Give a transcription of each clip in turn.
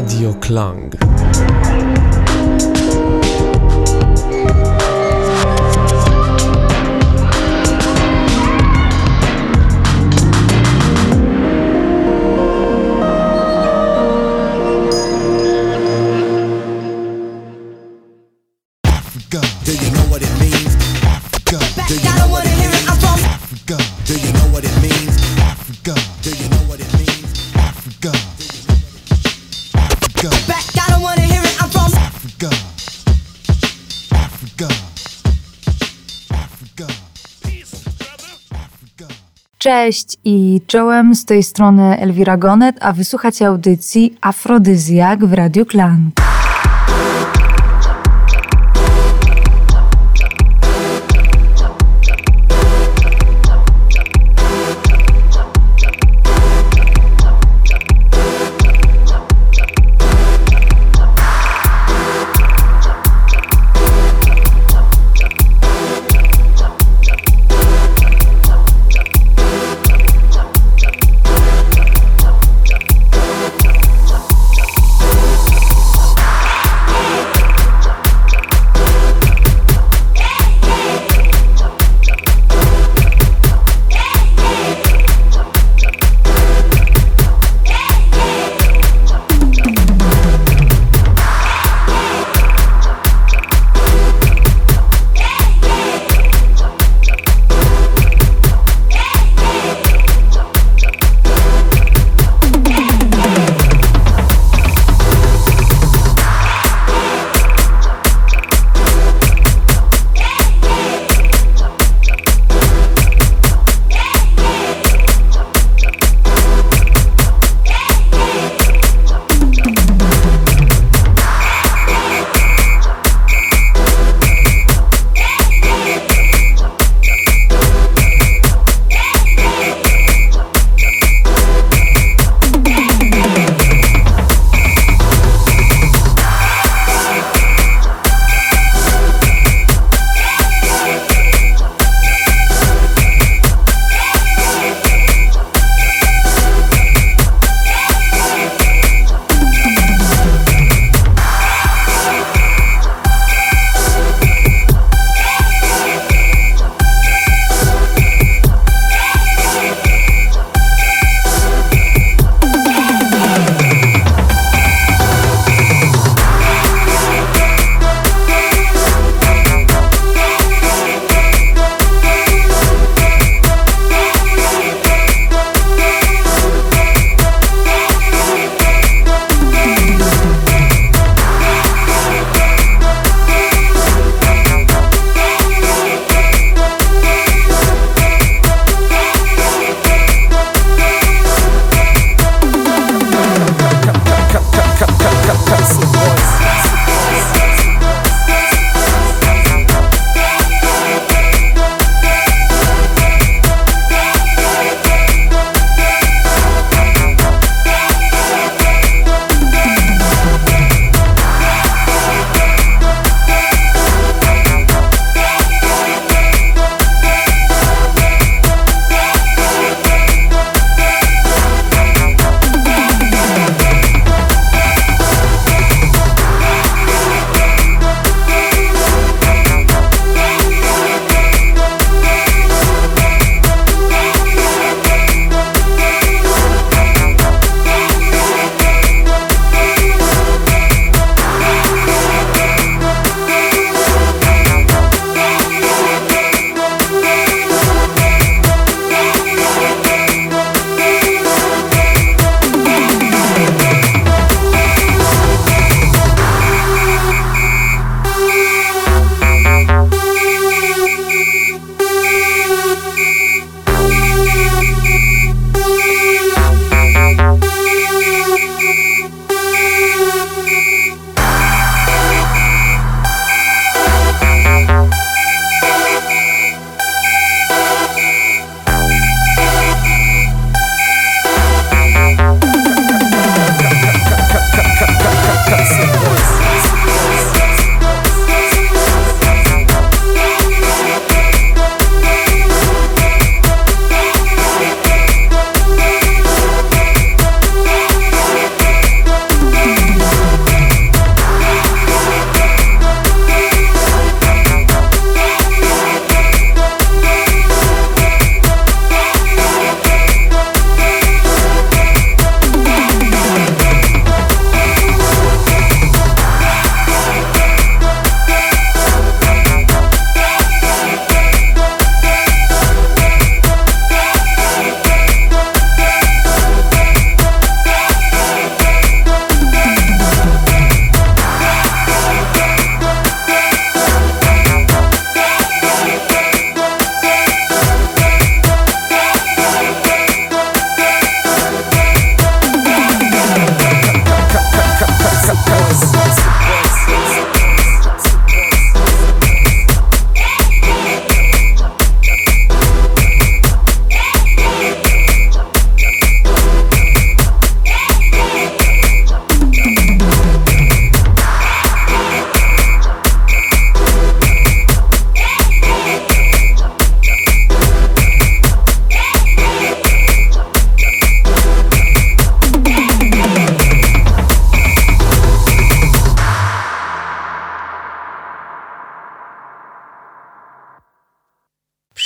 Radio Klang. Cześć i czołem z tej strony Elwira Gonet, a wysłuchacie audycji Afrodyzjak w Radio Klang.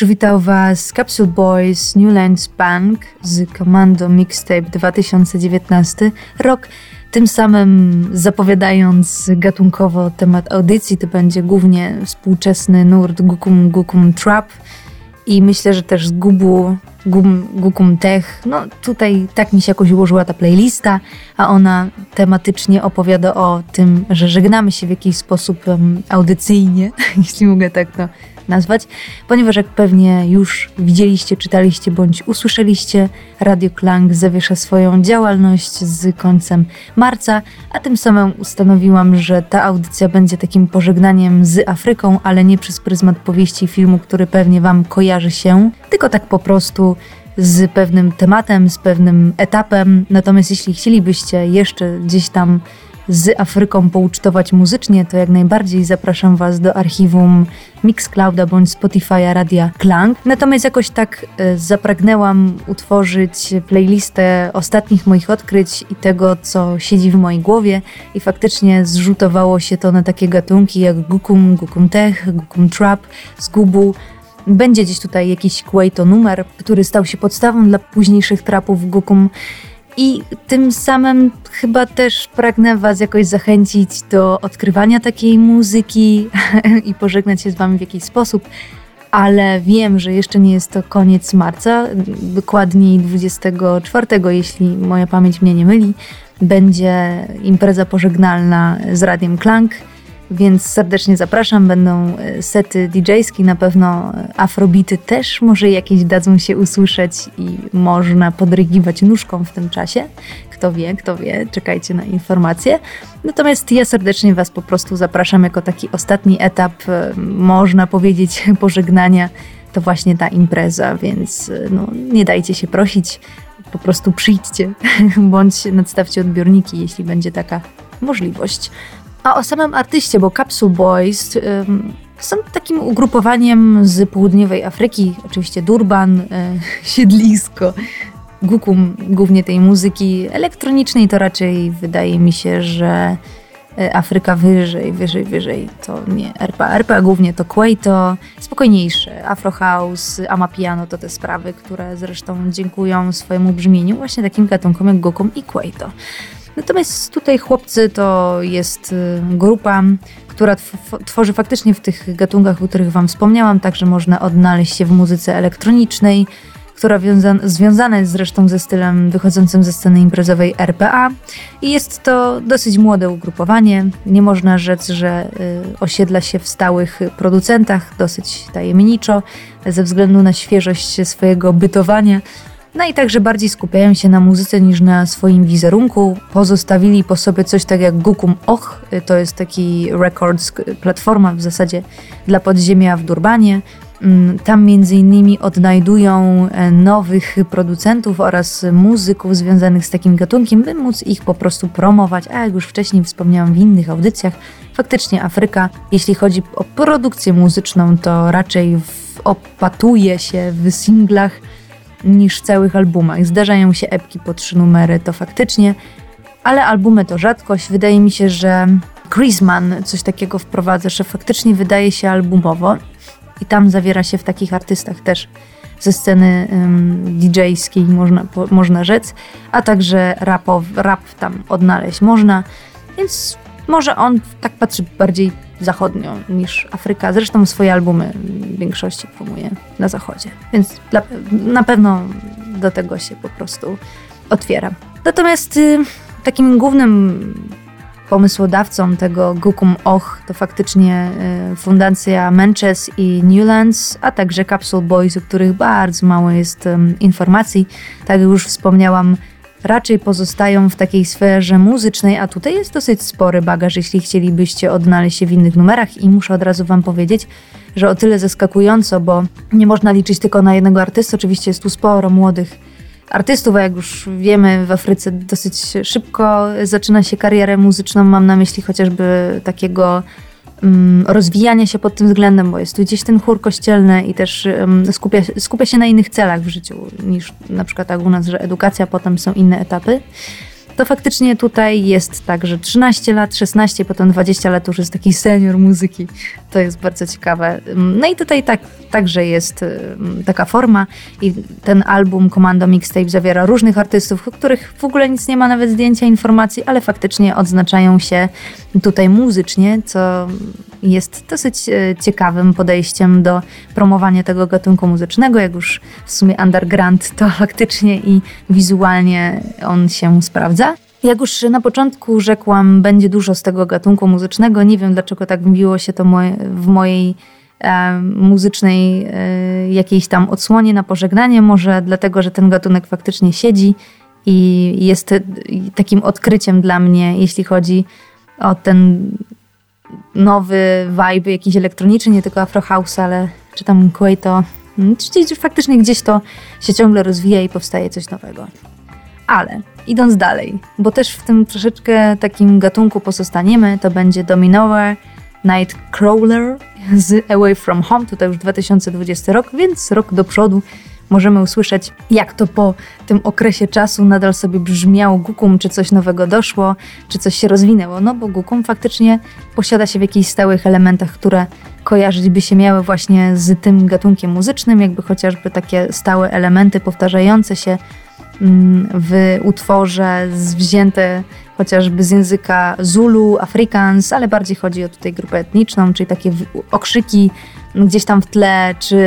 Przywitał Was Capsule Boys Newlands Bank z Commando Mixtape 2019 rok. Tym samym zapowiadając gatunkowo temat audycji, to będzie głównie współczesny nurt Gukum Gukum Trap i myślę, że też z Gubu Gum, Gukum Tech. No tutaj tak mi się jakoś ułożyła ta playlista, a ona tematycznie opowiada o tym, że żegnamy się w jakiś sposób um, audycyjnie, jeśli mogę tak to nazwać, ponieważ jak pewnie już widzieliście, czytaliście bądź usłyszeliście, Radio Klang zawiesza swoją działalność z końcem marca, a tym samym ustanowiłam, że ta audycja będzie takim pożegnaniem z Afryką, ale nie przez pryzmat powieści filmu, który pewnie Wam kojarzy się, tylko tak po prostu z pewnym tematem, z pewnym etapem. Natomiast jeśli chcielibyście jeszcze gdzieś tam z Afryką poucztować muzycznie, to jak najbardziej zapraszam Was do archiwum Mixclouda bądź Spotify'a Radia Klang. Natomiast jakoś tak e, zapragnęłam utworzyć playlistę ostatnich moich odkryć i tego, co siedzi w mojej głowie i faktycznie zrzutowało się to na takie gatunki jak Gukum, Gukum Tech, Gukum Trap, Zgubu, będzie gdzieś tutaj jakiś Kuwaito numer, który stał się podstawą dla późniejszych trapów Gukum. I tym samym chyba też pragnę Was jakoś zachęcić do odkrywania takiej muzyki i pożegnać się z Wami w jakiś sposób. Ale wiem, że jeszcze nie jest to koniec marca, dokładniej 24, jeśli moja pamięć mnie nie myli, będzie impreza pożegnalna z Radiem Klank więc serdecznie zapraszam. Będą e, sety DJ-skie, na pewno afrobity też może jakieś dadzą się usłyszeć i można podrygiwać nóżką w tym czasie. Kto wie, kto wie, czekajcie na informacje. Natomiast ja serdecznie Was po prostu zapraszam jako taki ostatni etap, e, można powiedzieć, pożegnania. To właśnie ta impreza, więc e, no, nie dajcie się prosić, po prostu przyjdźcie, bądź nadstawcie odbiorniki, jeśli będzie taka możliwość. A o samym artyście, bo Capsule Boys um, są takim ugrupowaniem z południowej Afryki, oczywiście Durban, e, siedlisko, Gukum, głównie tej muzyki elektronicznej, to raczej wydaje mi się, że e, Afryka wyżej, wyżej, wyżej to nie RPA. RPA głównie to Kwaito, spokojniejsze, Afro House, Amapiano to te sprawy, które zresztą dziękują swojemu brzmieniu właśnie takim gatunkom jak Gukum i Kwaito. Natomiast tutaj chłopcy to jest y, grupa, która tworzy faktycznie w tych gatunkach, o których Wam wspomniałam, także można odnaleźć się w muzyce elektronicznej, która związana jest zresztą ze stylem wychodzącym ze sceny imprezowej RPA. I jest to dosyć młode ugrupowanie. Nie można rzec, że y, osiedla się w stałych producentach, dosyć tajemniczo, ze względu na świeżość swojego bytowania no i także bardziej skupiają się na muzyce niż na swoim wizerunku. Pozostawili po sobie coś tak jak Gukum Och, to jest taki records platforma w zasadzie dla podziemia w Durbanie. Mm, tam między innymi odnajdują e, nowych producentów oraz muzyków związanych z takim gatunkiem, by móc ich po prostu promować, a jak już wcześniej wspomniałam w innych audycjach, faktycznie Afryka, jeśli chodzi o produkcję muzyczną, to raczej opatuje się w singlach, niż całych albumach. Zdarzają się epki po trzy numery, to faktycznie, ale albumy to rzadkość. Wydaje mi się, że Chrisman coś takiego wprowadza, że faktycznie wydaje się albumowo i tam zawiera się w takich artystach też ze sceny um, DJ-skiej, można, po, można rzec, a także rapow, rap tam odnaleźć można, więc może on tak patrzy bardziej zachodnio niż Afryka. Zresztą swoje albumy w większości promuje na zachodzie. Więc dla, na pewno do tego się po prostu otwiera. Natomiast y, takim głównym pomysłodawcą tego Gukum Och to faktycznie y, Fundacja Manches i Newlands, a także Capsule Boys, o których bardzo mało jest y, informacji. Tak jak już wspomniałam, raczej pozostają w takiej sferze muzycznej, a tutaj jest dosyć spory bagaż, jeśli chcielibyście odnaleźć się w innych numerach. I muszę od razu Wam powiedzieć, że o tyle zaskakująco, bo nie można liczyć tylko na jednego artystę, oczywiście jest tu sporo młodych artystów, a jak już wiemy w Afryce dosyć szybko zaczyna się karierę muzyczną, mam na myśli chociażby takiego rozwijania się pod tym względem, bo jest tu gdzieś ten chór kościelny i też skupia, skupia się na innych celach w życiu niż na przykład tak u nas, że edukacja, potem są inne etapy. To faktycznie tutaj jest tak, że 13 lat, 16, potem 20 lat już jest taki senior muzyki. To jest bardzo ciekawe. No i tutaj tak, także jest taka forma i ten album Commando Mixtape zawiera różnych artystów, o których w ogóle nic nie ma, nawet zdjęcia, informacji, ale faktycznie odznaczają się tutaj muzycznie, co jest dosyć e, ciekawym podejściem do promowania tego gatunku muzycznego. Jak już w sumie underground, to faktycznie i wizualnie on się sprawdza. Jak już na początku rzekłam, będzie dużo z tego gatunku muzycznego. Nie wiem, dlaczego tak wbiło się to moje, w mojej e, muzycznej e, jakiejś tam odsłonie na pożegnanie. Może dlatego, że ten gatunek faktycznie siedzi i jest takim odkryciem dla mnie, jeśli chodzi o ten nowy vibe jakiś elektroniczny, nie tylko Afro House, ale czy tam Kuwaito. Hmm, faktycznie gdzieś to się ciągle rozwija i powstaje coś nowego. Ale idąc dalej, bo też w tym troszeczkę takim gatunku pozostaniemy, to będzie Dominower Nightcrawler z Away From Home, tutaj już 2020 rok, więc rok do przodu możemy usłyszeć, jak to po tym okresie czasu nadal sobie brzmiał Gukum, czy coś nowego doszło, czy coś się rozwinęło. No bo Gukum faktycznie posiada się w jakichś stałych elementach, które kojarzyć by się miały właśnie z tym gatunkiem muzycznym, jakby chociażby takie stałe elementy powtarzające się w utworze wzięte chociażby z języka Zulu, Afrikaans, ale bardziej chodzi o tutaj grupę etniczną, czyli takie okrzyki gdzieś tam w tle, czy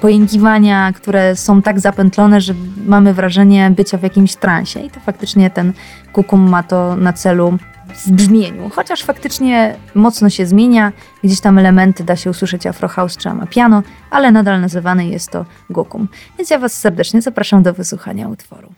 pojękiwania, które są tak zapętlone, że mamy wrażenie bycia w jakimś transie. I to faktycznie ten kukum ma to na celu w brzmieniu, chociaż faktycznie mocno się zmienia, gdzieś tam elementy da się usłyszeć Afro House czy Amapiano, ale nadal nazywany jest to Gokum. Więc ja Was serdecznie zapraszam do wysłuchania utworu.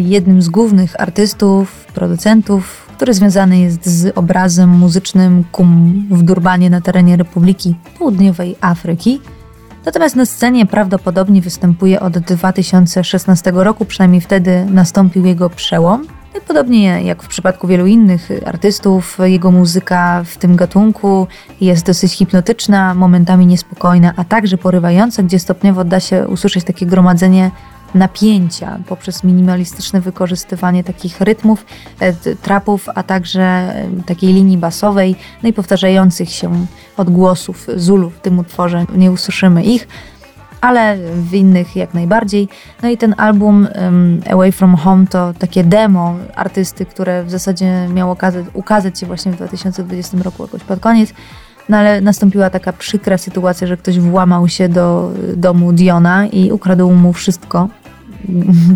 Jednym z głównych artystów, producentów, który związany jest z obrazem muzycznym Kum w Durbanie na terenie Republiki Południowej Afryki. Natomiast na scenie prawdopodobnie występuje od 2016 roku, przynajmniej wtedy nastąpił jego przełom. I podobnie jak w przypadku wielu innych artystów, jego muzyka w tym gatunku jest dosyć hipnotyczna, momentami niespokojna, a także porywająca, gdzie stopniowo da się usłyszeć takie gromadzenie napięcia poprzez minimalistyczne wykorzystywanie takich rytmów, e, trapów, a także e, takiej linii basowej, no i powtarzających się odgłosów Zulu w tym utworze. Nie usłyszymy ich, ale w innych jak najbardziej. No i ten album um, Away From Home to takie demo artysty, które w zasadzie miało ukazać, ukazać się właśnie w 2020 roku jakoś pod koniec. No ale nastąpiła taka przykra sytuacja, że ktoś włamał się do domu Diona i ukradł mu wszystko,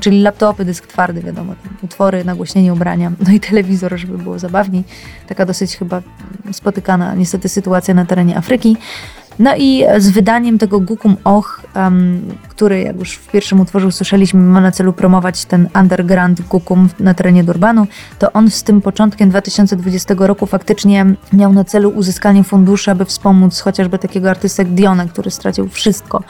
czyli laptopy, dysk twardy, wiadomo, utwory, nagłośnienie ubrania, no i telewizor, żeby było zabawniej. Taka dosyć chyba spotykana niestety sytuacja na terenie Afryki. No i z wydaniem tego Gukum Och, um, który jak już w pierwszym utworze usłyszeliśmy, ma na celu promować ten underground Gukum na terenie Durbanu, to on z tym początkiem 2020 roku faktycznie miał na celu uzyskanie funduszy, aby wspomóc chociażby takiego artystę Diona, który stracił wszystko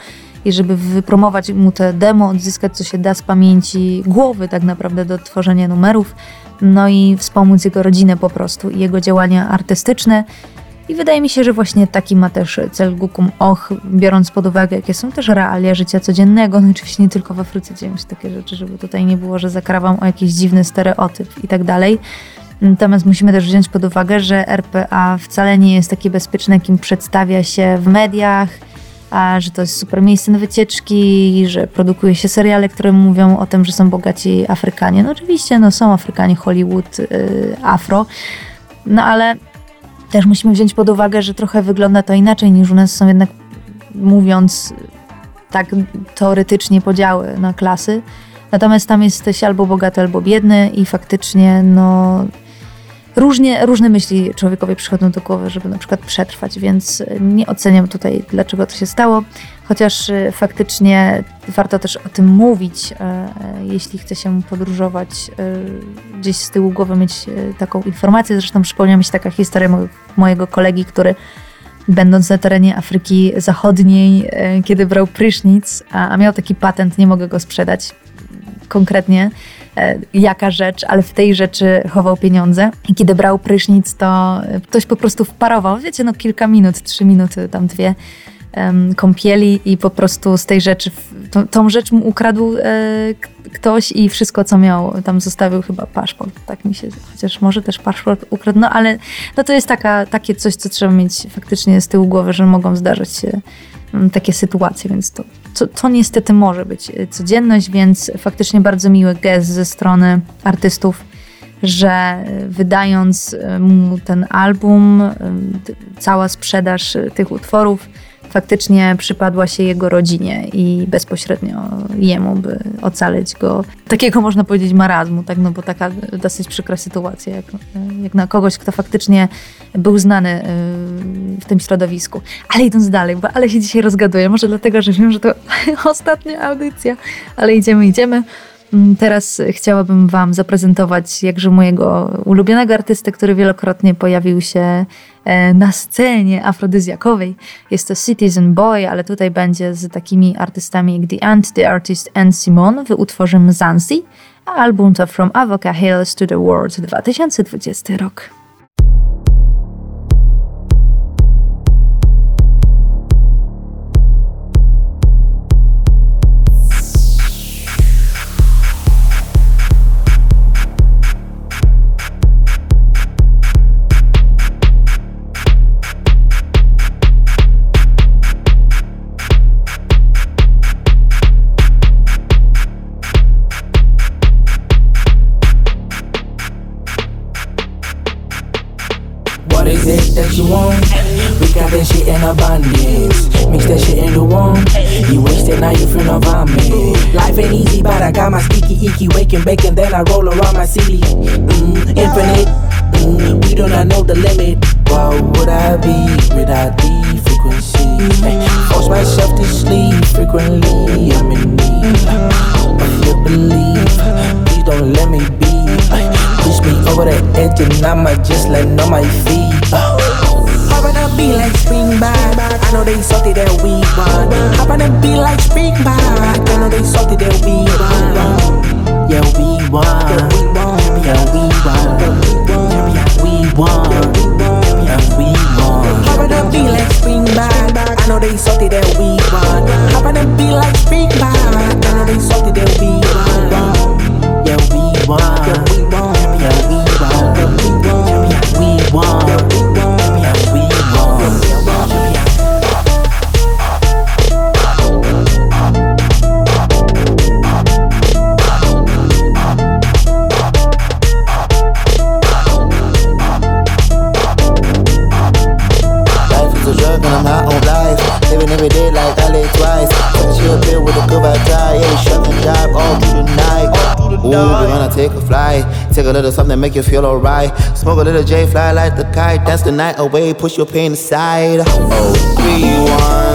i żeby wypromować mu te demo, odzyskać co się da z pamięci głowy tak naprawdę do tworzenia numerów, no i wspomóc jego rodzinę po prostu i jego działania artystyczne. I wydaje mi się, że właśnie taki ma też cel Gukum Och, biorąc pod uwagę, jakie są też realia życia codziennego. No oczywiście nie tylko w Afryce dzieją się takie rzeczy, żeby tutaj nie było, że zakrawam o jakiś dziwny stereotyp i tak dalej. Natomiast musimy też wziąć pod uwagę, że RPA wcale nie jest takie bezpieczne, jakim przedstawia się w mediach, a że to jest super miejsce na wycieczki, że produkuje się seriale, które mówią o tym, że są bogaci Afrykanie. No oczywiście, no są Afrykanie, Hollywood, yy, Afro, no ale też musimy wziąć pod uwagę, że trochę wygląda to inaczej niż u nas są jednak, mówiąc tak teoretycznie, podziały na klasy. Natomiast tam jesteś albo bogaty, albo biedny i faktycznie no różnie, różne myśli człowiekowi przychodzą do głowy, żeby na przykład przetrwać, więc nie oceniam tutaj, dlaczego to się stało, chociaż y, faktycznie warto też o tym mówić, e, e, jeśli chce się podróżować, e, gdzieś z tyłu głowy mieć taką informację. Zresztą przypomniała mi się taka historia mojego kolegi, który będąc na terenie Afryki Zachodniej, kiedy brał prysznic, a miał taki patent, nie mogę go sprzedać konkretnie, E, jaka rzecz, ale w tej rzeczy chował pieniądze. I kiedy brał prysznic, to ktoś po prostu wparował, wiecie, no kilka minut, trzy minuty, tam dwie kąpieli i po prostu z tej rzeczy, tą, tą rzecz mu ukradł e, ktoś i wszystko, co miał, tam zostawił chyba paszport, tak mi się, chociaż może też paszport ukradł, no ale no to jest taka, takie coś, co trzeba mieć faktycznie z tyłu głowy, że mogą zdarzać się takie sytuacje, więc to, to, niestety może być y, codzienność, więc faktycznie bardzo miły gest ze strony artystów, że y, wydając y, mu ten album, cała sprzedaż tych utworów faktycznie przypadła się jego rodzinie i bezpośrednio jemu, by ocalić go. Takiego można powiedzieć marazmu, tak? no bo taka dosyć przykra sytuacja, jak, jak na kogoś, kto faktycznie był znany y, w tym środowisku. Ale idąc dalej, bo ale się dzisiaj rozgaduję, może dlatego, że wiem, że to ostatnia audycja, ale idziemy, idziemy. Mm, teraz chciałabym Wam zaprezentować jakże mojego ulubionego artystę, który wielokrotnie pojawił się e, na scenie afrodyzjakowej. Jest to Citizen Boy, ale tutaj będzie z takimi artystami jak The Ant, The Artist and Simon w utworze Mzansi, a album to From Avoca Hills to the World 2020 rok. Bacon, then I roll around my city. Mm, infinite. Mm, we do not know the limit. What would I be without the frequency? Force myself to sleep frequently. I'm in need of your belief. Please don't let me be. Push me over the edge and I might just land on my feet. A beat like spring back. I know they salty that we want. Hop on a beat like spring back. I know they salty that we want. Yeah, we want. Yeah, we want. Yeah, we want. Yeah, we want. Hop on a beat like spring back. I know they salty that we want. Hop on a beat like spring back. I know they salty that we want. Yeah, we want. Yeah, we want. Little something, make you feel alright. Smoke a little J, fly like the kite. Dance the night away, push your pain aside. Oh, three, one.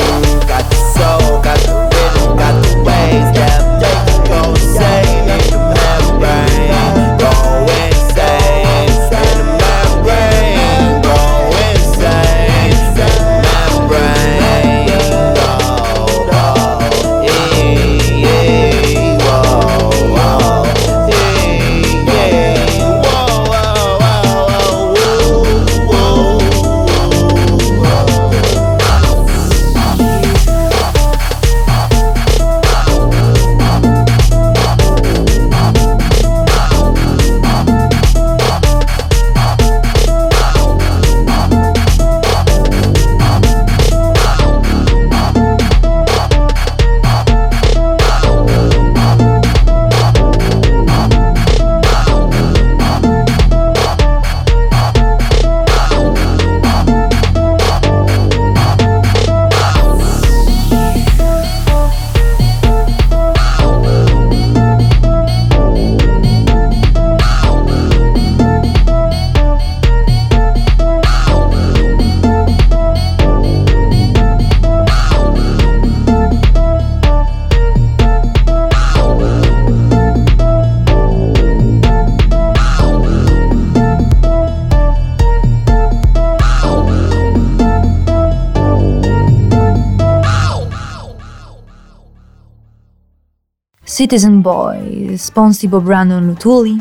Citizen Boy z Ponsibo Brandon Lutuli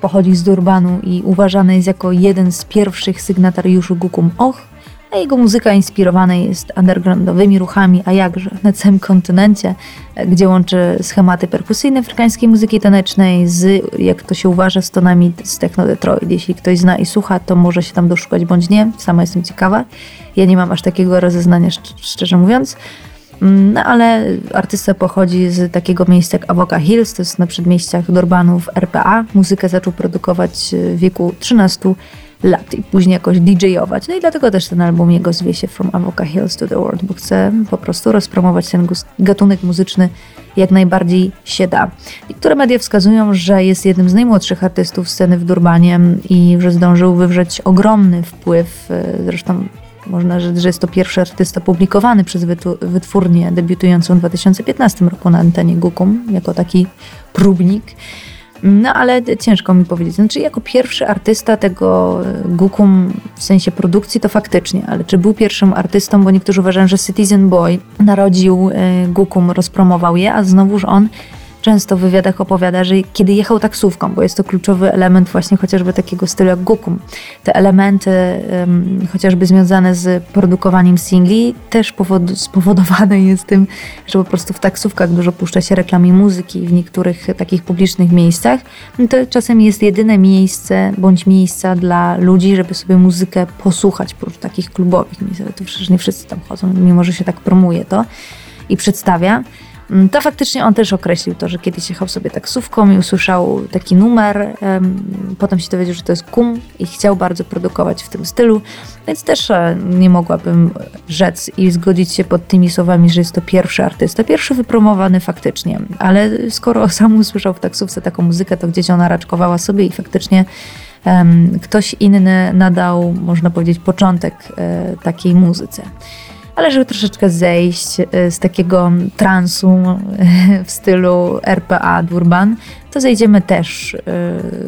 pochodzi z Durbanu i uważany jest jako jeden z pierwszych sygnatariuszy Gukum Och, a jego muzyka inspirowana jest undergroundowymi ruchami, a jakże na całym kontynencie, gdzie łączy schematy perkusyjne afrykańskiej muzyki tanecznej z, jak to się uważa, z tonami z Techno Detroit. Jeśli ktoś zna i słucha, to może się tam doszukać bądź nie. Sama jestem ciekawa. Ja nie mam aż takiego rozeznania, szcz- szczerze mówiąc. No ale artysta pochodzi z takiego miejsca jak Avoca Hills, to jest na przedmieściach Durbanu w RPA. Muzykę zaczął produkować w wieku 13 lat i później jakoś DJ-ować. No i dlatego też ten album jego zwie się From Avoca Hills to the World, bo chce po prostu rozpromować ten gatunek muzyczny jak najbardziej się da. Niektóre media wskazują, że jest jednym z najmłodszych artystów sceny w Durbanie i że zdążył wywrzeć ogromny wpływ, e, zresztą można rzec, że jest to pierwszy artysta publikowany przez wytwórnię debiutującą w 2015 roku na antenie Gukum, jako taki próbnik. No ale ciężko mi powiedzieć. Znaczy, jako pierwszy artysta tego e, Gukum w sensie produkcji, to faktycznie, ale czy był pierwszym artystą, bo niektórzy uważają, że Citizen Boy narodził e, Gukum, rozpromował je, a znowuż on często w wywiadach opowiada, że kiedy jechał taksówką, bo jest to kluczowy element właśnie chociażby takiego stylu jak Gukum, te elementy em, chociażby związane z produkowaniem singli też powod- spowodowane jest tym, że po prostu w taksówkach dużo puszcza się reklam i muzyki w niektórych takich publicznych miejscach. No to czasem jest jedyne miejsce bądź miejsca dla ludzi, żeby sobie muzykę posłuchać, prócz takich klubowych miejsc, ale to przecież nie wszyscy tam chodzą, mimo że się tak promuje to i przedstawia. Mm, To faktycznie on też określił to, że kiedyś jechał sobie taksówką i usłyszał taki numer, em, potem się dowiedział, że to jest kum i chciał bardzo produkować w tym stylu, więc też e, nie mogłabym rzec i zgodzić się pod tymi słowami, że jest to pierwszy artysta, pierwszy wypromowany faktycznie, ale skoro sam usłyszał w taksówce taką muzykę, to gdzieś ona raczkowała sobie i faktycznie ktoś inny nadał, można powiedzieć, początek e, takiej muzyce. Ale żeby troszeczkę zejść y, z takiego transu y, w stylu RPA Durban, to zejdziemy też y,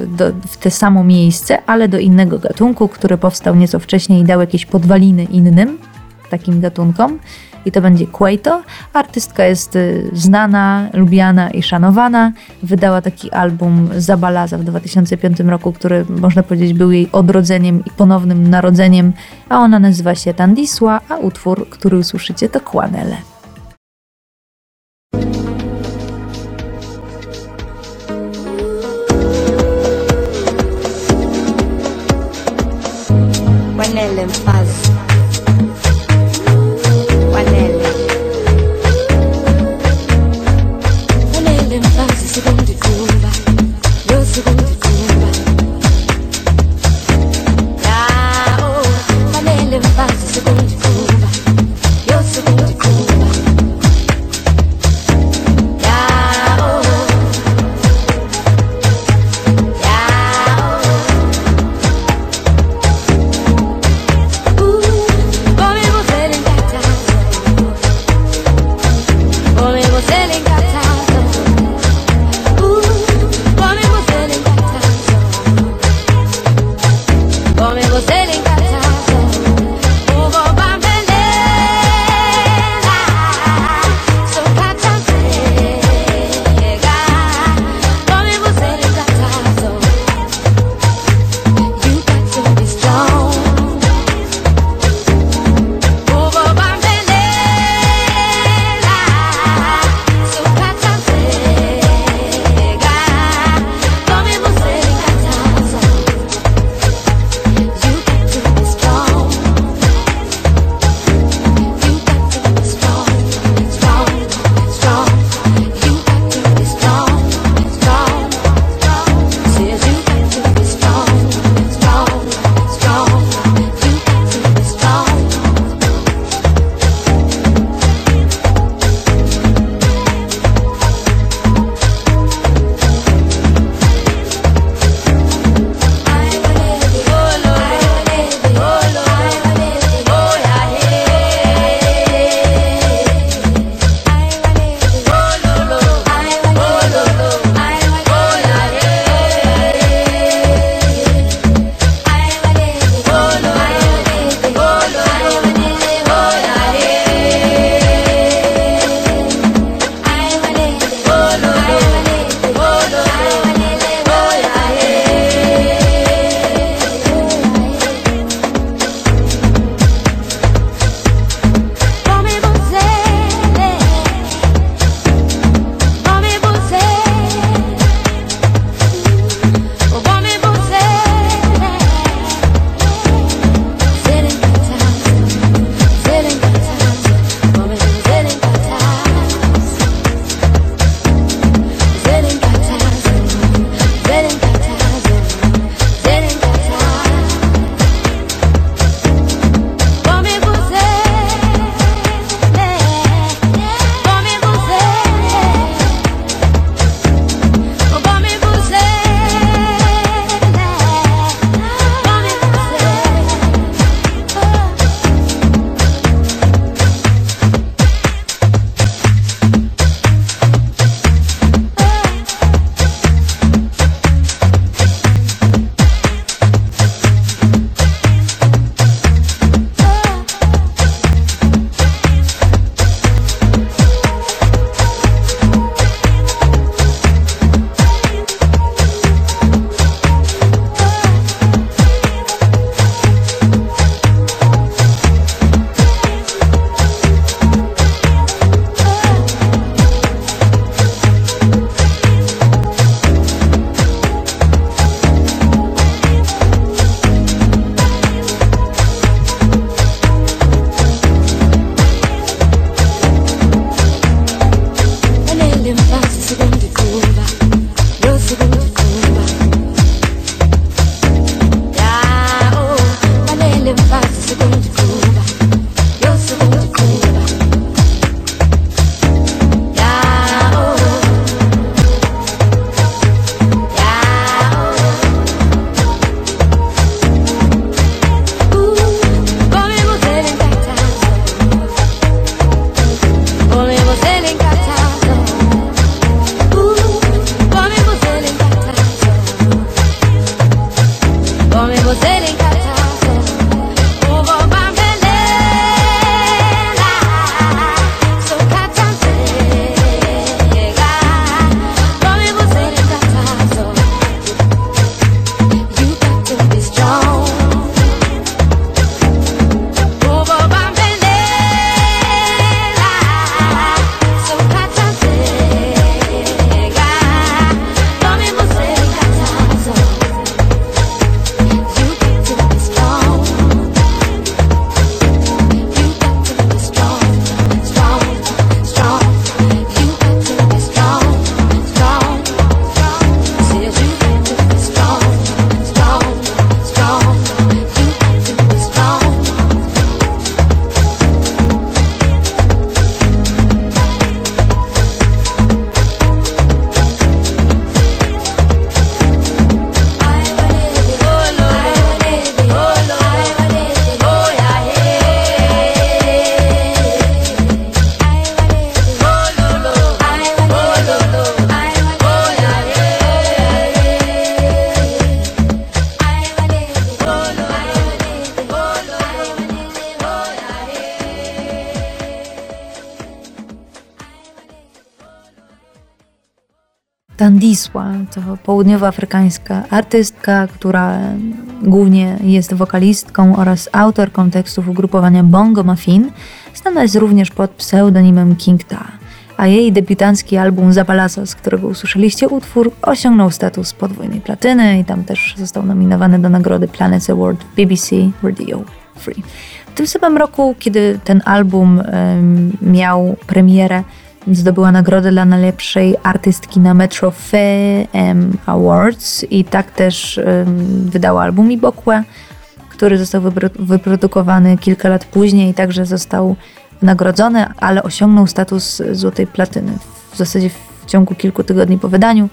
do, w te samo miejsce, ale do innego gatunku, który powstał nieco wcześniej i dał jakieś podwaliny innym takim gatunkom i to będzie Quaito. Artystka jest y, znana, lubiana i szanowana. Wydała taki album Zabalaza w 2005 roku, który można powiedzieć był jej odrodzeniem i ponownym narodzeniem, a ona nazywa się Tandisła, a utwór, który usłyszycie to Kwanele. Kwanele południowoafrykańska artystka, która głównie jest wokalistką oraz autorką tekstów ugrupowania Bongo Muffin. Znana jest również pod pseudonimem King Ta a jej debiutancki album Zapalasa, z którego usłyszeliście utwór, osiągnął status podwójnej platyny i tam też został nominowany do nagrody Planet Award BBC Radio Free. W tym samym roku, kiedy ten album um, miał premierę, zdobyła nagrodę dla najlepszej artystki na Metro Fame Awards i tak też wydała album Ibokwe, który został wyprodukowany kilka lat później i także został nagrodzony, ale osiągnął status złotej platyny w zasadzie w ciągu kilku tygodni po wydaniu.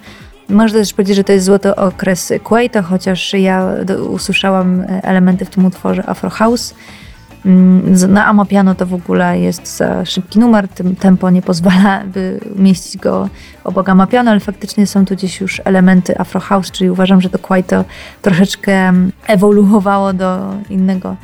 Można też powiedzieć, że to jest złoty okres Kuwaita, chociaż ja usłyszałam elementy w tym utworze Afro House. Mm, na Amapiano to w ogóle jest za szybki numer, tym tempo nie pozwala, by mieścić go obok Amapiano, ale faktycznie są tu gdzieś już elementy Afro House, czyli uważam, że to Kwaito troszeczkę ewoluowało do innego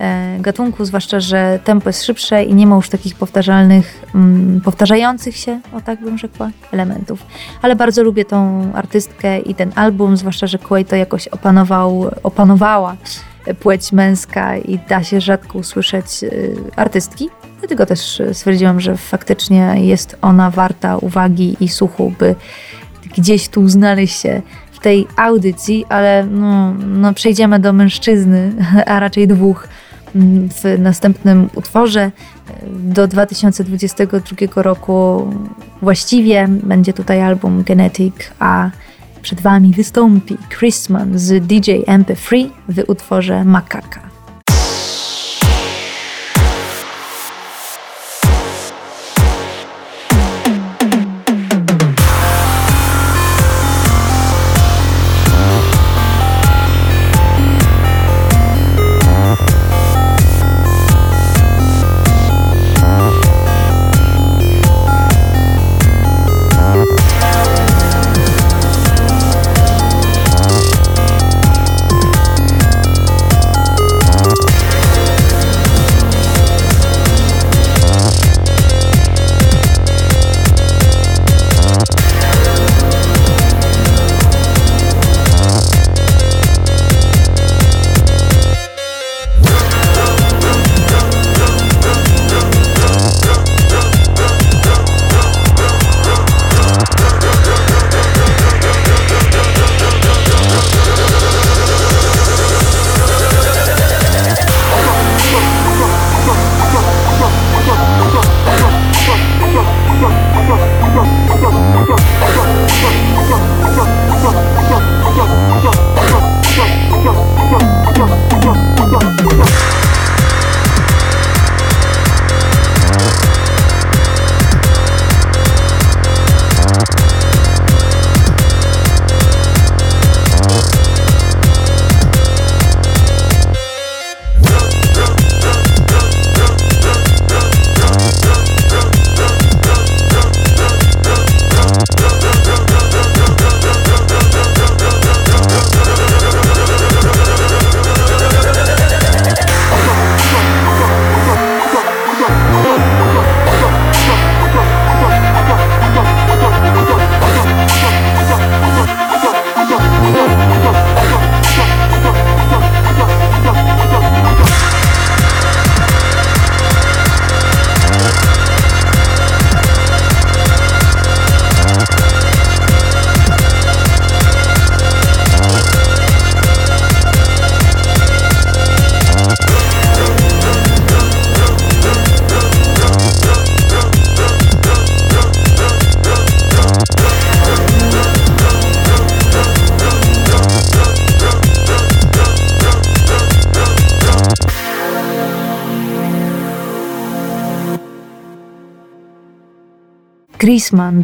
e, gatunku, zwłaszcza, że tempo jest szybsze i nie ma już takich powtarzalnych, mm, powtarzających się, o tak bym rzekła, elementów. Ale bardzo lubię tą artystkę i ten album, zwłaszcza, że Kwaito jakoś opanował, opanowała płeć męska i da się rzadko usłyszeć y, artystki. Dlatego też y, stwierdziłam, że faktycznie jest ona warta uwagi i słuchu, by gdzieś tu znaleźć się w tej audycji, ale no, no przejdziemy do mężczyzny, a raczej dwóch mm, w następnym utworze. Do 2022 roku właściwie będzie tutaj album Genetic, a przed Wami wystąpi Chrisman z DJ MP3 w utworze Makaka.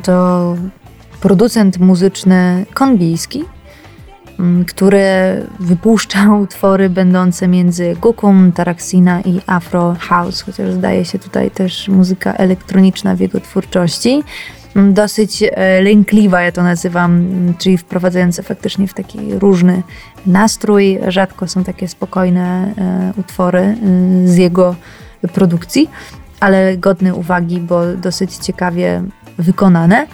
To producent muzyczny kongijski, mm, który wypuszczał utwory będące między Gukum, Taraxina i Afro House, chociaż zdaje się tutaj też muzyka elektroniczna w jego twórczości. Mm, dosyć e, lękliwa, ja to nazywam, mm, czyli wprowadzająca faktycznie w taki różny nastrój. Rzadko są takie spokojne e, utwory e, z jego produkcji ale godny uwagi, bo dosyć ciekawie wykonane.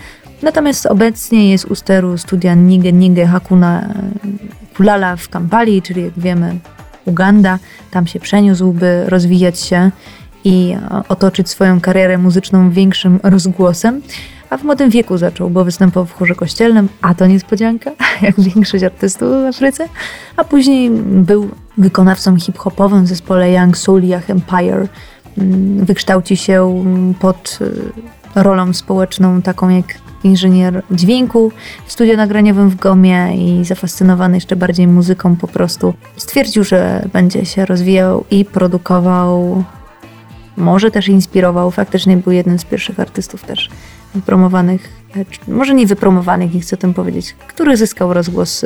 Natomiast obecnie jest u steru studia Nige Nige Hakuna Kulala w Kampali, czyli jak wiemy Uganda. Tam się przeniósł, by rozwijać się i otoczyć swoją karierę muzyczną większym rozgłosem. A w młodym wieku zaczął, bo występował w chórze kościelnym, a to niespodzianka, jak większość artystów w Afryce. A później był wykonawcą hip-hopowym w zespole Young Souliach Empire. Mm, wykształci się pod y, rolą społeczną, taką jak inżynier dźwięku w studio nagraniowym w Gomie i zafascynowany jeszcze bardziej muzyką po prostu stwierdził, że będzie się rozwijał i produkował, może też inspirował. Faktycznie był jednym z pierwszych artystów też wypromowanych, może nie wypromowanych, nie chcę o tym powiedzieć, który zyskał rozgłos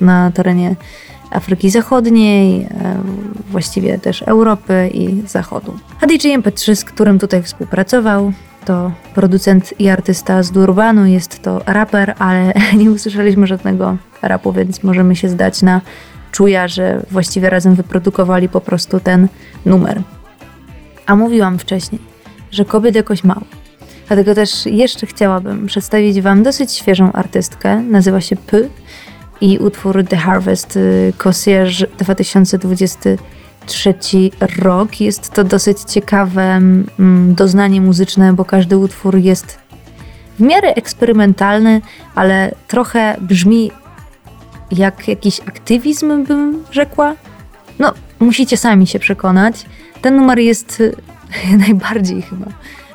na terenie Afryki Zachodniej, e, właściwie też Europy i Zachodu. DJ MP3, z którym tutaj współpracował, to producent i artysta z Durbanu, jest to raper, ale nie usłyszeliśmy żadnego rapu, więc możemy się zdać na czuja, że właściwie razem wyprodukowali po prostu ten numer. A mówiłam wcześniej, że kobiet jakoś mało. Dlatego też jeszcze chciałabym przedstawić Wam dosyć świeżą artystkę. Nazywa się P i utwór The Harvest y, Concierge 2023 rok. Jest to dosyć ciekawe mm, doznanie muzyczne, bo każdy utwór jest w miarę eksperymentalny, ale trochę brzmi jak jakiś aktywizm, bym rzekła. No, musicie sami się przekonać. Ten numer jest y, najbardziej chyba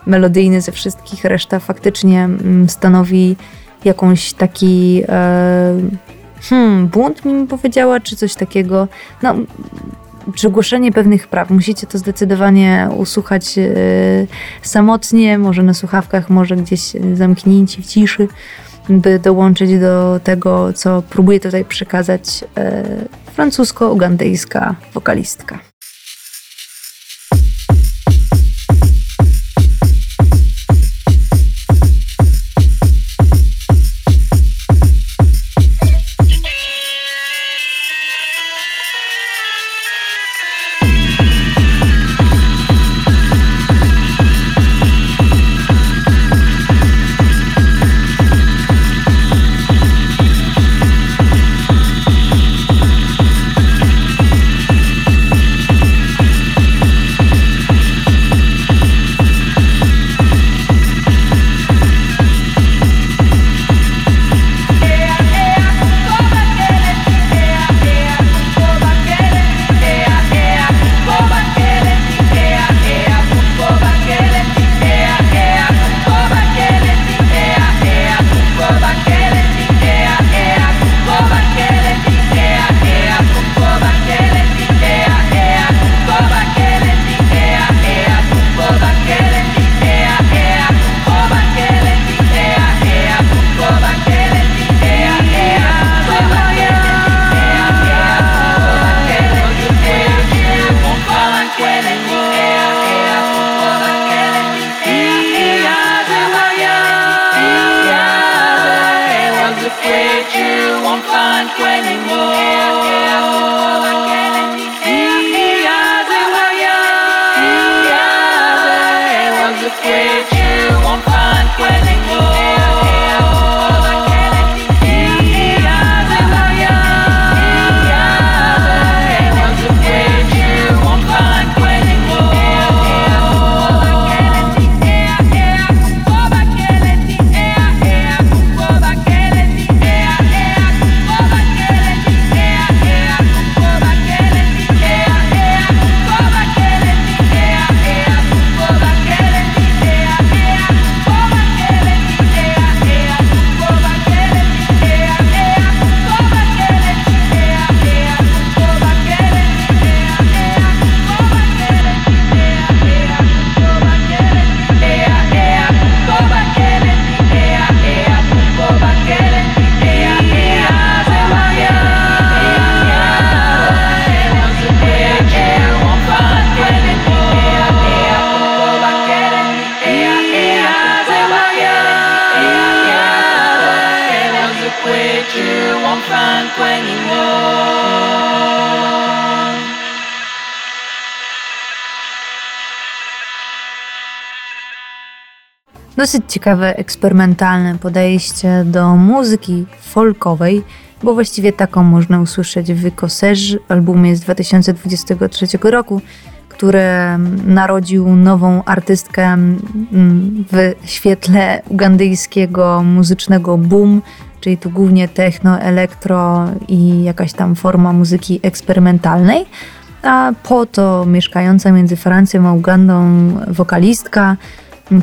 melodyjny ze wszystkich, reszta faktycznie mm, stanowi jakąś taki e, hmm, błąd mi powiedziała, czy coś takiego. No, przegłoszenie pewnych praw. Musicie to zdecydowanie usłuchać e, samotnie, może na słuchawkach, może gdzieś zamknięci w ciszy, by dołączyć do tego, co próbuje tutaj przekazać e, francusko-ugandyjska wokalistka. Dosyć ciekawe, eksperymentalne podejście do muzyki folkowej, bo właściwie taką można usłyszeć w Koserz, albumie z 2023 roku, który narodził nową artystkę mm, w świetle ugandyjskiego muzycznego boom, czyli tu głównie techno, elektro i jakaś tam forma muzyki eksperymentalnej. A po to mieszkająca między Francją a Ugandą wokalistka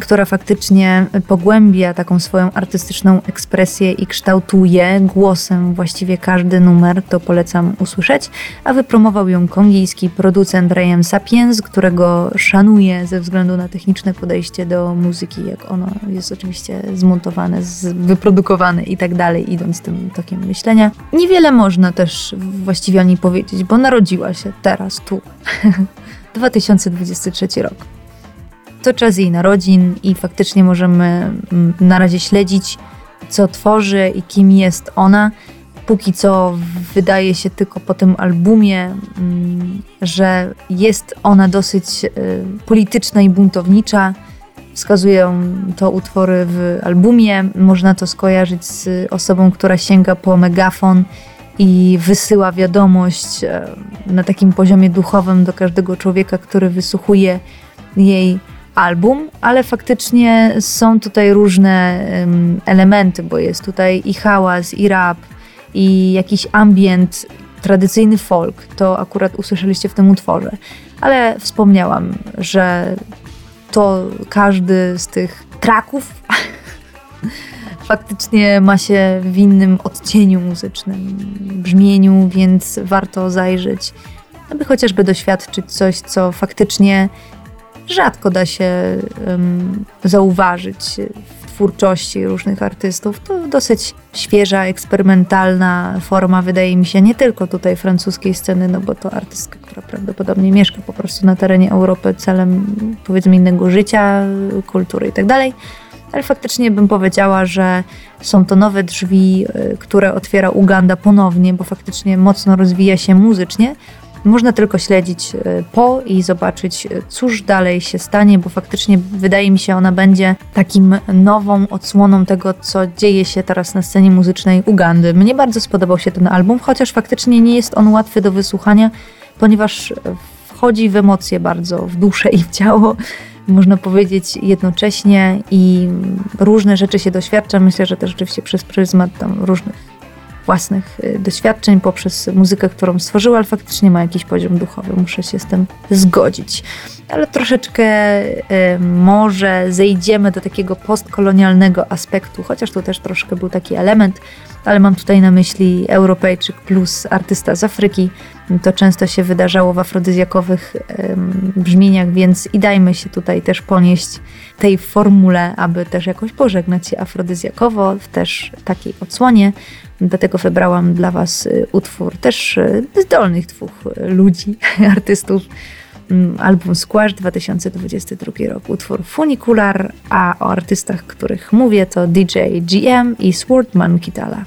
która faktycznie pogłębia taką swoją artystyczną ekspresję i kształtuje głosem właściwie każdy numer, to polecam usłyszeć. A wypromował ją kongijski producent Ryan Sapiens, którego szanuję ze względu na techniczne podejście do muzyki, jak ono jest oczywiście zmontowane, wyprodukowane i tak dalej, idąc tym tokiem myślenia. Niewiele można też właściwie o niej powiedzieć, bo narodziła się teraz, tu. 2023 rok to czas jej narodzin i faktycznie możemy mm, na razie śledzić, co tworzy i kim jest ona. Póki co wydaje się tylko po tym albumie, mm, że jest ona dosyć y, polityczna i buntownicza. Wskazują to utwory w albumie. Można to skojarzyć z osobą, która sięga po megafon i wysyła wiadomość y, na takim poziomie duchowym do każdego człowieka, który wysłuchuje jej album, ale faktycznie są tutaj różne elementy, bo jest tutaj i hałas, i rap, i jakiś ambient, tradycyjny folk. To akurat usłyszeliście w tym utworze. Ale wspomniałam, że to każdy z tych traków faktycznie ma się w innym odcieniu muzycznym, brzmieniu, więc warto zajrzeć, aby chociażby doświadczyć coś, co faktycznie rzadko da się um, zauważyć w twórczości różnych artystów. To dosyć świeża, eksperymentalna forma, wydaje mi się, nie tylko tutaj francuskiej sceny, no bo to artystka, która prawdopodobnie mieszka po prostu na terenie Europy celem powiedzmy innego życia, kultury itd. Tak ale faktycznie bym powiedziała, że są to nowe drzwi, y, które otwiera Uganda ponownie, bo faktycznie mocno rozwija się muzycznie, można tylko śledzić e, po i zobaczyć, e, cóż dalej się stanie, bo faktycznie wydaje mi się, ona będzie takim nową odsłoną tego, co dzieje się teraz na scenie muzycznej Ugandy. Mnie bardzo spodobał się ten album, chociaż faktycznie nie jest on łatwy do wysłuchania, ponieważ wchodzi w emocje bardzo, w duszę i w ciało można powiedzieć jednocześnie i różne rzeczy się doświadcza. Myślę, że też rzeczywiście przez pryzmat tam różnych własnych y, doświadczeń poprzez muzykę, którą stworzyła, ale faktycznie ma jakiś poziom duchowy, muszę się z tym zgodzić. Ale troszeczkę y, może zejdziemy do takiego postkolonialnego aspektu, chociaż tu też troszkę był taki element, ale mam tutaj na myśli Europejczyk plus artysta z Afryki. To często się wydarzało w afrodyzjakowych brzmieniach, więc i dajmy się tutaj też ponieść tej formule, aby też jakoś pożegnać się afrodyzjakowo w też takiej odsłonie. Dlatego wybrałam dla Was y, utwór też y, zdolnych dwóch ludzi, artystów. Mm, album Squash 2022 rok, utwór Funicular, a o artystach, których mówię to DJ GM i Swordman Kitala.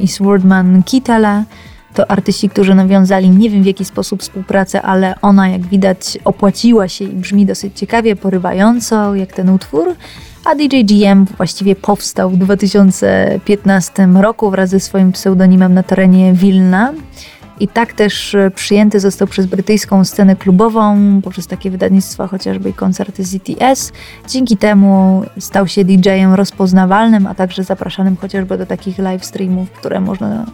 I Swordman Kitala. To artyści, którzy nawiązali nie wiem w jaki sposób współpracę, ale ona jak widać opłaciła się i brzmi dosyć ciekawie, porywająco jak ten utwór. A DJ GM właściwie powstał w 2015 roku wraz ze swoim pseudonimem na terenie Wilna. I tak też e, przyjęty został przez brytyjską scenę klubową, poprzez takie wydawnictwa chociażby i koncerty ZTS. Dzięki temu stał się DJ-em rozpoznawalnym, a także zapraszanym chociażby do takich live streamów, które można,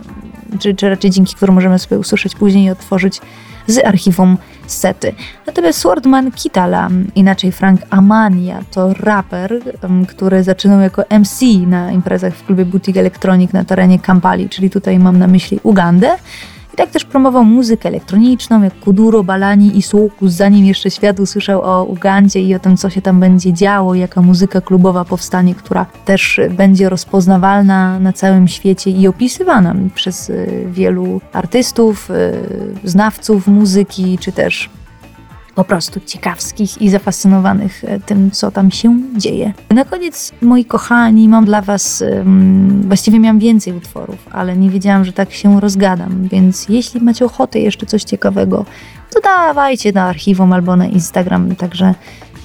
czy, czy raczej dzięki którym możemy sobie usłyszeć później i otworzyć z archiwum sety. Natomiast Swordman Kitala, inaczej Frank Amania, to raper, który zaczynał jako MC na imprezach w klubie Boutique Electronic na terenie Kampali, czyli tutaj mam na myśli Ugandę. I tak też promował muzykę elektroniczną, jak Kuduro, Balani i Słukus, zanim jeszcze świat usłyszał o Ugandzie i o tym, co się tam będzie działo, jaka muzyka klubowa powstanie, która też będzie rozpoznawalna na całym świecie i opisywana przez y, wielu artystów, y, znawców muzyki, czy też po prostu ciekawskich i zafascynowanych e, tym, co tam się dzieje. Na koniec, moi kochani, mam dla Was, um, właściwie miałam więcej utworów, ale nie wiedziałam, że tak się rozgadam, więc jeśli macie ochotę jeszcze coś ciekawego, to dawajcie na archiwum albo na Instagram, także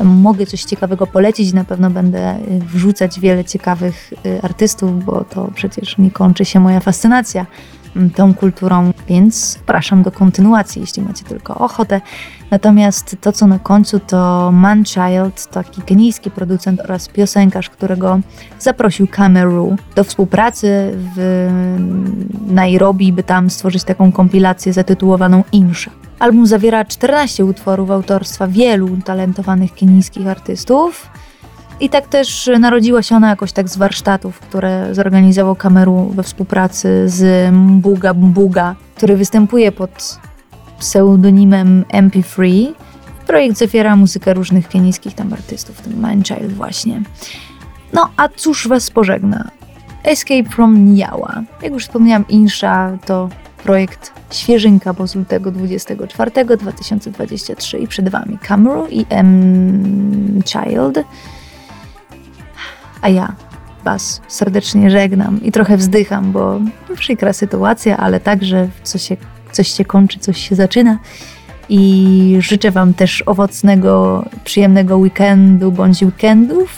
mogę coś ciekawego polecić, na pewno będę e, wrzucać wiele ciekawych e, artystów, bo to przecież nie kończy się moja fascynacja tą kulturą, więc zapraszam do kontynuacji, jeśli macie tylko ochotę. Natomiast to, co na końcu, to Manchild, taki kenijski producent oraz piosenkarz, którego zaprosił Cameru do współpracy w Nairobi, by tam stworzyć taką kompilację zatytułowaną Insha. Album zawiera 14 utworów autorstwa wielu talentowanych kenijskich artystów. I tak też narodziła się ona jakoś tak z warsztatów, które zorganizował Kameru we współpracy z Mbuga Mbuga, który występuje pod pseudonimem MP3. Projekt zawiera muzykę różnych pianistskich tam artystów, w tym Mindchild właśnie. No a cóż was pożegna? Escape from Niała. Jak już wspomniałam, Insha to projekt świeżynka, bo z lutego 24 2023 i przed wami Camero i M. Child. A ja Was serdecznie żegnam i trochę wzdycham, bo przykra sytuacja, ale także coś się, coś się kończy, coś się zaczyna. I życzę Wam też owocnego, przyjemnego weekendu bądź weekendów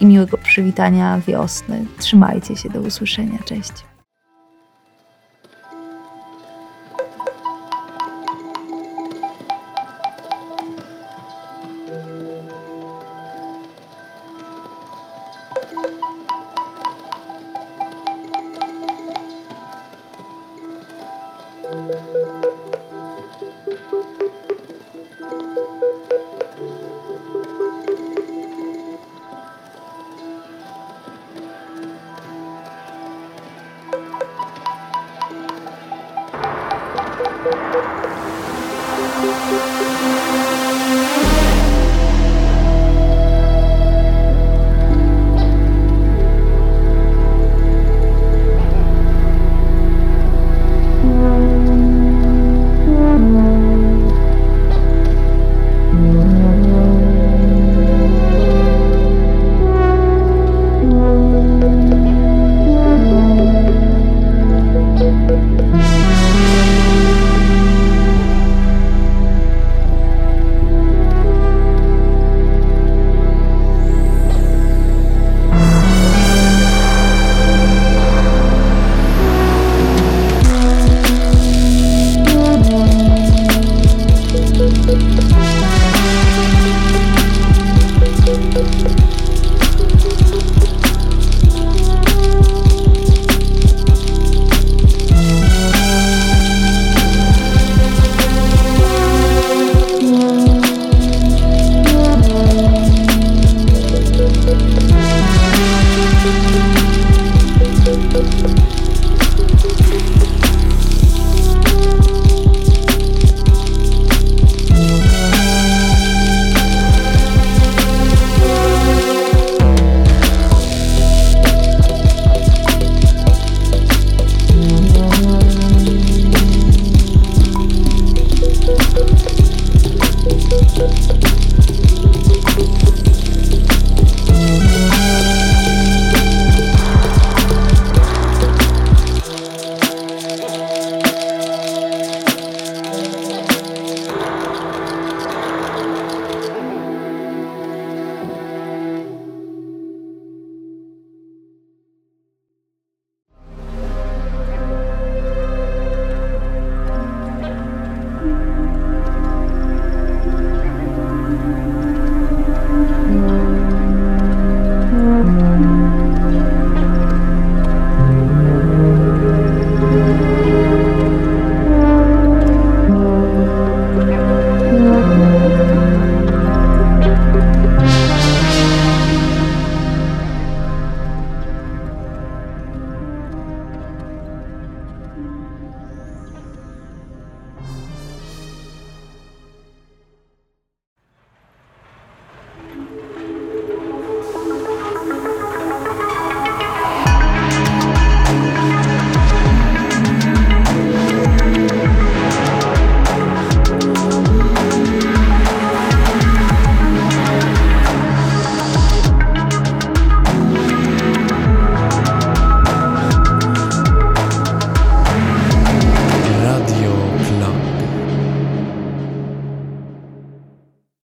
i miłego przywitania wiosny. Trzymajcie się, do usłyszenia. Cześć.